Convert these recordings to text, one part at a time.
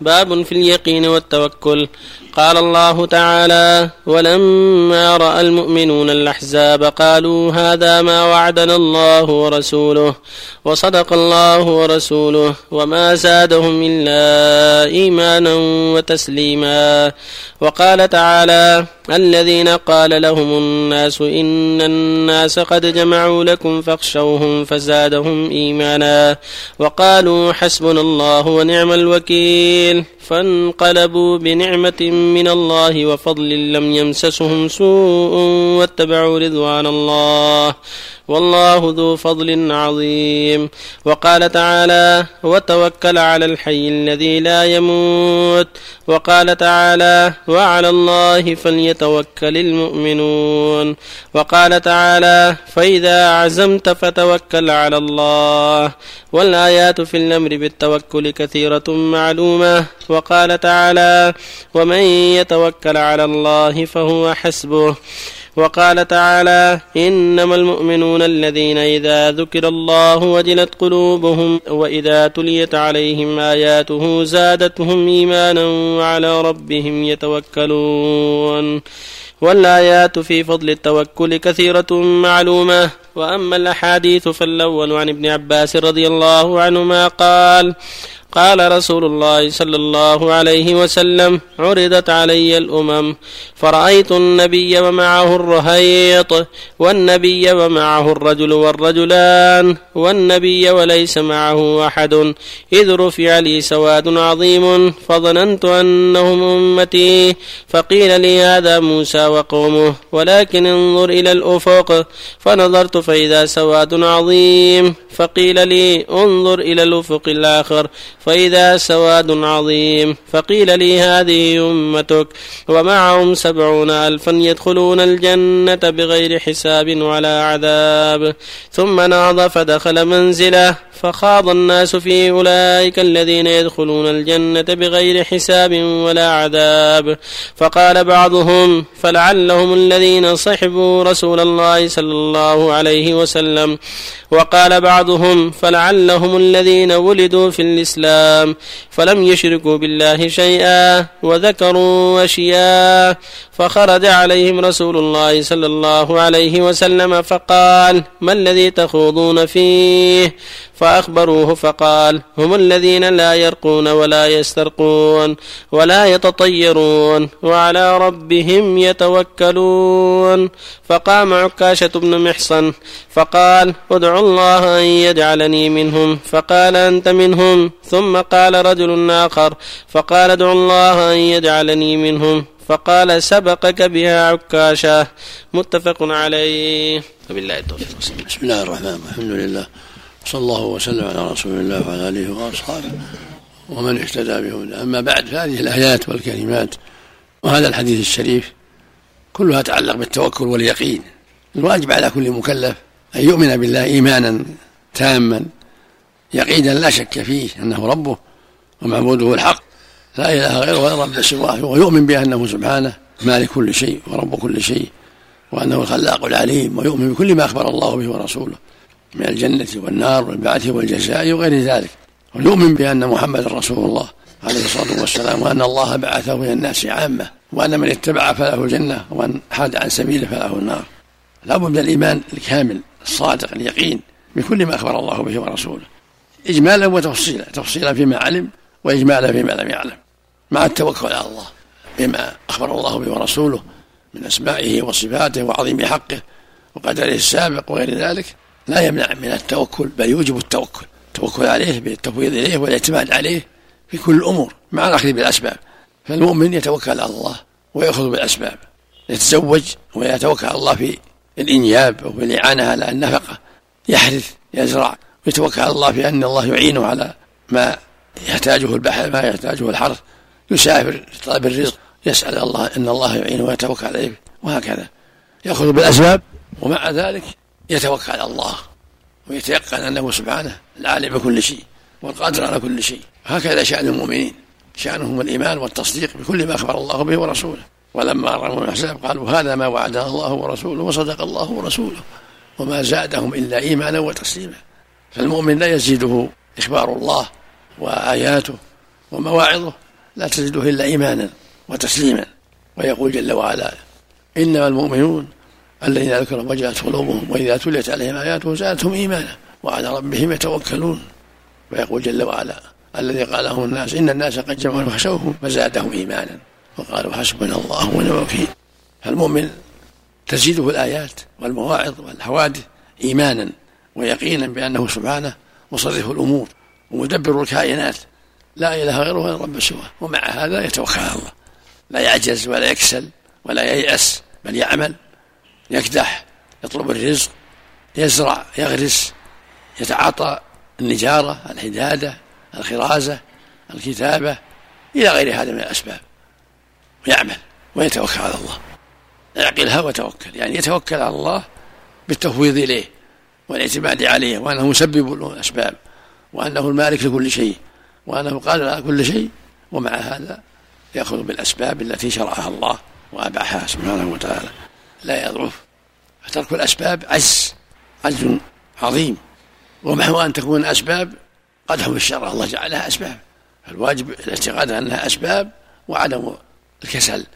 باب في اليقين والتوكل. قال الله تعالى ولما رأى المؤمنون الأحزاب قالوا هذا ما وعدنا الله ورسوله وصدق الله ورسوله وما زادهم إلا إيمانا وتسليما. وقال تعالى الذين قال لهم الناس إن الناس قد جمعوا لكم فاخشوهم فزادهم إيمانا. وقالوا حسبنا الله ونعم الوكيل. العالمين فانقلبوا بنعمة من الله وفضل لم يمسسهم سوء واتبعوا رضوان الله والله ذو فضل عظيم. وقال تعالى وتوكل على الحي الذي لا يموت وقال تعالى وعلى الله فليتوكل المؤمنون وقال تعالى فإذا عزمت فتوكل على الله والآيات في الأمر بالتوكل كثيرة معلومة. وقال تعالى ومن يتوكل على الله فهو حسبه. وقال تعالى إنما المؤمنون الذين إذا ذكر الله وجلت قلوبهم وإذا تليت عليهم آياته زادتهم إيمانا وعلى ربهم يتوكلون. والآيات في فضل التوكل كثيرة معلومة. وأما الأحاديث فالأول عن ابن عباس رضي الله عنهما قال قال رسول الله صلى الله عليه وسلم عرضت علي الأمم فرأيت النبي ومعه الرهيط والنبي ومعه الرجل والرجلان والنبي وليس معه أحد. إذ رفع لي سواد عظيم فظننت أنهم أمتي فقيل لي هذا موسى وقومه ولكن انظر إلى الأفق. فنظرت فإذا سواد عظيم فقيل لي انظر إلى الأفق الآخر. فإذا سواد عظيم فقيل لي هذه أمتك ومعهم سبعون ألفا يدخلون الجنة بغير حساب ولا عذاب. ثم نهض فدخل منزله فخاض الناس في أولئك الذين يدخلون الجنة بغير حساب ولا عذاب. فقال بعضهم فلعلهم الذين صحبوا رسول الله صلى الله عليه وسلم. وقال بعضهم فلعلهم الذين ولدوا في الإسلام فلم يشركوا بالله شيئا وذكروا أشياء فخرج عليهم رسول الله صلى الله عليه وسلم فقال ما الذي تخوضون فيه فأخبروه فقال هم الذين لا يرقون ولا يسترقون ولا يتطيرون وعلى ربهم يتوكلون. فقام عكاشة بن محصن فقال ادعوا الله أن يجعلني منهم. فقال أنت منهم. ثم قال رجل آخر فقال ادعوا الله أن يجعلني منهم. فقال سبقك بها عكاشة. متفق عليه. وبالله التوفيق. بسم الله الرحمن الرحيم. الحمد لله. صلى الله وسلم على رسول الله وعلى آله وأصحابه ومن اهتدى بهدى أما بعد فهذه الآيات والكلمات وهذا الحديث الشريف كلها تتعلق بالتوكل واليقين. الواجب على كل مكلف أن يؤمن بالله إيمانا تاما يقينا لا شك فيه أنه ربه ومعبوده الحق. لا إله غيره ولا رب سواه ويؤمن بأنه سبحانه مالك كل شيء ورب كل شيء وأنه الخلاق العليم ويؤمن بكل ما أخبر الله به ورسوله. من الجنة والنار والبعث والجزاء وغير ذلك. ونؤمن بأن محمد رسول الله عليه الصلاة والسلام وأن الله بعثه إلى الناس عامة وأن من اتبع فله الجنة ومن حاد عن سبيله فله النار. لا بد من الإيمان الكامل الصادق اليقين بكل ما أخبر الله به ورسوله. إجمالا وتفصيلا تفصيلا فيما علم وإجمالا فيما لم يعلم مع التوكل على الله بما أخبر الله به ورسوله من أسمائه وصفاته وعظيم حقه وقدره السابق وغير ذلك. لا يمنع من التوكل بل يوجب التوكل. التوكل عليه بالتفويض إليه والاعتماد عليه في كل الأمور مع الأخذ بالأسباب. فالمؤمن يتوكل على الله ويأخذ بالأسباب يتزوج ويتوكل على الله في الانجاب أو في الإعانة على النفقة يحرث يزرع ويتوكل على الله في أن الله يعينه على ما يحتاجه البحر ما يحتاجه الحرث يسافر في طلب الرزق يسأل الله أن الله يعينه ويتوكل عليه وهكذا. يأخذ بالأسباب ومع ذلك يتوكل على الله. ويتيقن أنه سبحانه العالم بكل شيء والقادر على كل شيء. هكذا شأن المؤمنين. شأنهم الإيمان والتصديق بكل ما أخبر الله به ورسوله. ولما رموا الاحزاب قالوا هذا ما وعدنا الله ورسوله وصدق الله ورسوله وما زادهم إلا إيمانا وتسليما. فالمؤمن لا يزيده إخبار الله وآياته ومواعظه لا تزيده إلا إيمانا وتسليما. ويقول جل وعلا إنما المؤمنون الذين ذكرهم وجلت قلوبهم وإذا تليت عليهم آياته زادتهم إيمانا وعلى ربهم يتوكلون. ويقول جل وعلا الذي قال لهم الناس إن الناس قد جمعوا فخشوهم فزادهم إيمانا. وقالوا حسبنا الله ونعم الوكيل. فالمؤمن تزيده الآيات والمواعظ والحوادث إيمانا ويقينا بأنه سبحانه مصرف الأمور ومدبر الكائنات. لا إله غيره ولا رب سواه ومع هذا يتوكل على الله. لا يعجز ولا يكسل ولا ييأس بل يعمل. يكدح يطلب الرزق يزرع يغرس يتعاطى النجارة الحدادة الخرازة الكتابة إلى غير هذا من الأسباب. ويعمل ويتوكل على الله. يعقلها وتوكل يعني يتوكل على الله بالتفويض إليه والاعتماد عليه وأنه مسبب الأسباب وأنه المالك لكل شيء وأنه قادر على كل شيء ومع هذا يأخذ بالأسباب التي شرعها الله وأباحها سبحانه وتعالى. لا يضعف. فترك الأسباب عز عز عظيم. ومحو أن تكون أسباب؟ قدح في الشرع الله جعلها أسباب. الواجب الاعتقاد أنها أسباب وعدم الكسل.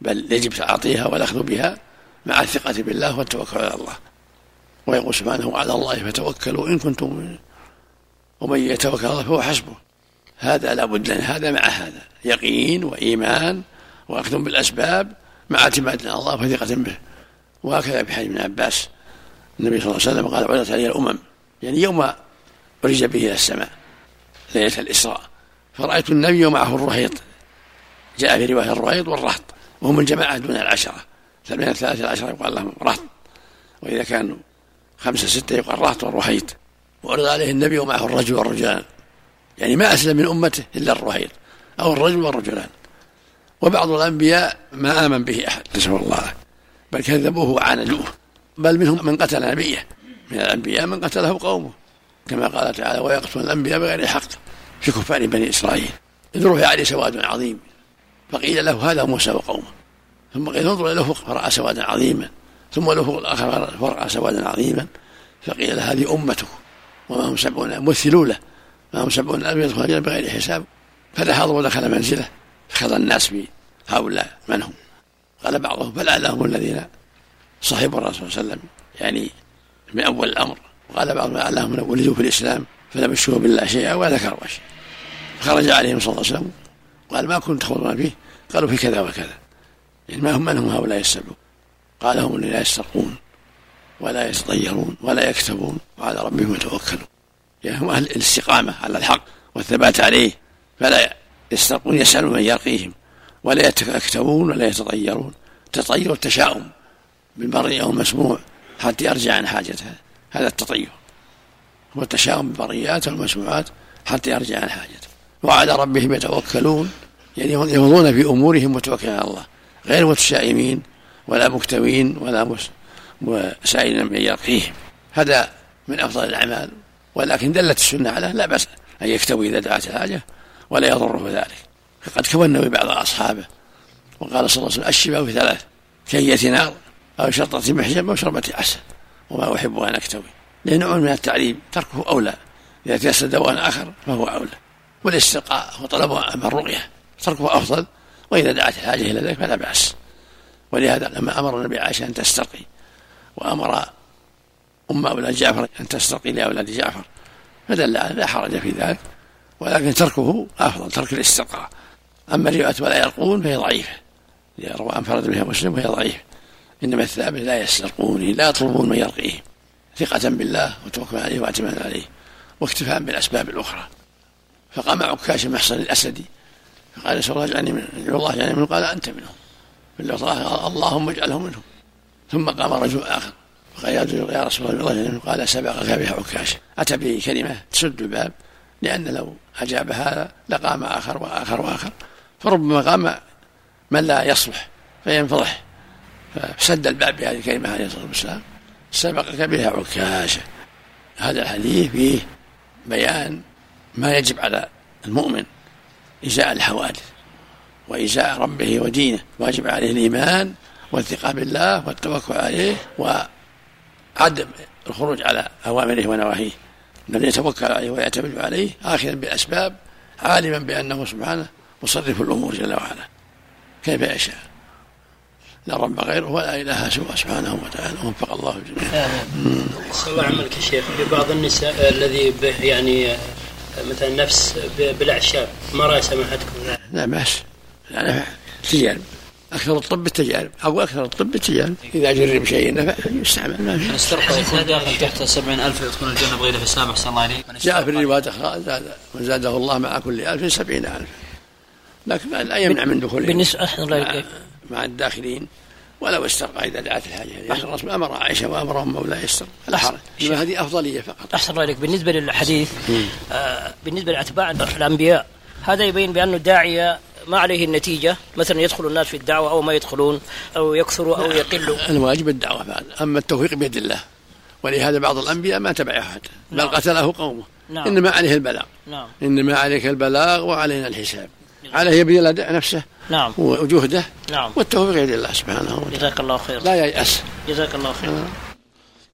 بل يجب تعاطيها والأخذ بها مع الثقة بالله والتوكل على الله. ويقول سبحانه وعلى الله فتوكلوا إن كنتم ومن يتوكل الله فهو حسبه. هذا لابد لنا هذا مع هذا. يقين وإيمان وأخذ بالأسباب مع اعتماد على الله وثقة به. وهكذا في حديث ابن عباس النبي صلى الله عليه وسلم قال عرضت علي الأمم. يعني يوم عرج به إلى السماء ليلة الإسراء. فرأيت النبي ومعه الرهيط. جاء في رواية الرهيط والرهط. وهم الجماعة دون العشرة. من الثلاثة العشرة يقال لهم رهط. وإذا كانوا خمسة ستة يقال رهط والرهيط. وعرض عليه النبي ومعه الرجل والرجلان. يعني ما أسلم من أمته إلا الرهيط. أو الرجل والرجلان. وبعض الأنبياء ما آمن به أحد. نسأل الله. بل كذبوه وعاندوه بل منهم من قتل نبيه. من الأنبياء من قتله قومه. كما قال تعالى ويقتل الأنبياء بغير حق في كفار بني إسرائيل. إذ رفع عليه سواد عظيم. فقيل له هذا موسى وقومه. ثم قيل انظر إلى الأفق فرأى سوادا عظيما. ثم الأفق الآخر فرأى سوادا عظيما. فقيل له هذه أمته وما هم سبعون مثلوا له. ما هم سبعون ألف يدخلون بغير حساب. فلحظ ودخل منزله. فخذ الناس بهؤلاء من هم. قال بعضهم فلعلهم الذين صحبوا الرسول صلى الله عليه وسلم. يعني من أول الأمر. وقال بعضهم لعلهم ولدوا في الإسلام فلم يشركوا بالله شيئا وذكروا شيء خرج عليهم صلى الله عليه وسلم قال ما كنت تخبرون فيه؟ قالوا في كذا وكذا. يعني ما هم من هم هؤلاء السبع قال هم لا يسترقون ولا يتطيرون ولا يكتبون. وعلى ربهم يتوكلون يعني هم أهل الاستقامة على الحق والثبات عليه. فلا يسترقون يسألون من يرقيهم. ولا يكتبون ولا يتطيرون. تطير التشاؤم بالبري أو المسموع حتى يرجع عن حاجته هذا التطير. هو التشاؤم بالبريات والمسموعات حتى يرجع عن حاجته. وعلى ربهم يتوكلون يعني يفضون في امورهم متوكلين على الله. غير متشائمين ولا مكتوين ولا سائلين من يرقيهم. هذا من أفضل الأعمال. ولكن دلت السنة على لا بأس أن يكتوي إذا دعت الحاجة ولا يضره ذلك. فقد كوى النبي بعض أصحابه. وقال صلى الله عليه وسلم الشفاء في ثلاث كية نار أو شرطة محجب أو شربة عسل. وما أحب أن أكتوي. لنوع من التعليم تركه أولى. إذا تيسر دواء آخر فهو أولى. والاسترقاء وطلب الرقية تركه أفضل. وإذا دعت الحاجة إلى ذلك فلا بأس. ولهذا لما أمر النبي عائشة أن تسترقي وأمر أم أولاد جعفر أن تسترقي لأولاد جعفر فدل على لا حرج في ذلك. ولكن تركه أفضل ترك الاسترقاء أما رواية ولا يرقون فهي ضعيفة. روى انفرد بها مسلم وهي ضعيفة. إنما الثابت لا يسترقون لا يطلبون من يرقيه. ثقة بالله وتوكل عليه واعتمادا عليه واكتفاء بالأسباب الأخرى. فقام عكاش محصن الأسدي فقال نسال الله اجعلني من الله اجعلني منهم. قال أنت منهم. اللهم اجعله منهم. ثم قام رجل آخر فقال يا رسول الله قال سبقك بها عكاش. أتى به كلمه تسد الباب لأن لو اجاب هذا لقام آخر وآخر وآخر. فربما قام من لا يصلح فينفضح. فسد الباب بهذه الكلمة عليه الصلاة والسلام. سبقك بها عكاشه هذا الحديث فيه بيان ما يجب على المؤمن إزاء الحوادث وإزاء ربه ودينه. واجب عليه الإيمان والثقة بالله والتوكل عليه وعدم الخروج على أوامره ونواهيه. الذي يتوكل عليه ويعتمد عليه آخذا بالأسباب عالما بأنه سبحانه مصرف الأمور جل وعلا. كيف يشاء. لا رب غيره ولا إله سوى سبحانه وتعالى وفق الله الجميع الله عملك يا شيخ ببعض النساء الذي به يعني مثلا نفس بالاعشاب ما راي سماحتكم؟ لا بأس. يعني تجارب. أكثر الطب التجارب أو أكثر الطب التجارب إذا جرب شيء نفع يستعمل. ما في السرقه يكون داخل تحت 70000 يدخل الجنة بغير حساب. أحسن الله عليك جاء في الروايات أخرى زاد من زاده الله مع كل ألف سبعين ألف. لكن لا يمنع من دخوله بالنسبة أحسن الله مع, مع الداخلين. ولو استرقى إذا دعت الحاجة لأن الرسول أمر عائشة وامر مولاي يستر لا حرج. هذه أفضلية فقط. أحسن الله بالنسبة للحديث آه بالنسبة لأتباع الأنبياء هذا يبين بأن الداعية ما عليه النتيجة. مثلا يدخل الناس في الدعوة أو ما يدخلون أو يكثروا أو يقلوا. الواجب الدعوة فعلا. أما التوفيق بيد الله. ولهذا بعض الأنبياء ما تبع أحد. بل نعم. قتله قومه. نعم. إنما عليه البلاغ. نعم. إنما عليك البلاغ وعلينا الحساب. عليه يبذل نفسه نعم. وجهده نعم. والتوفيق بيد الله سبحانه وتعالى. جزاك الله خير. لا ييأس. جزاك الله خير.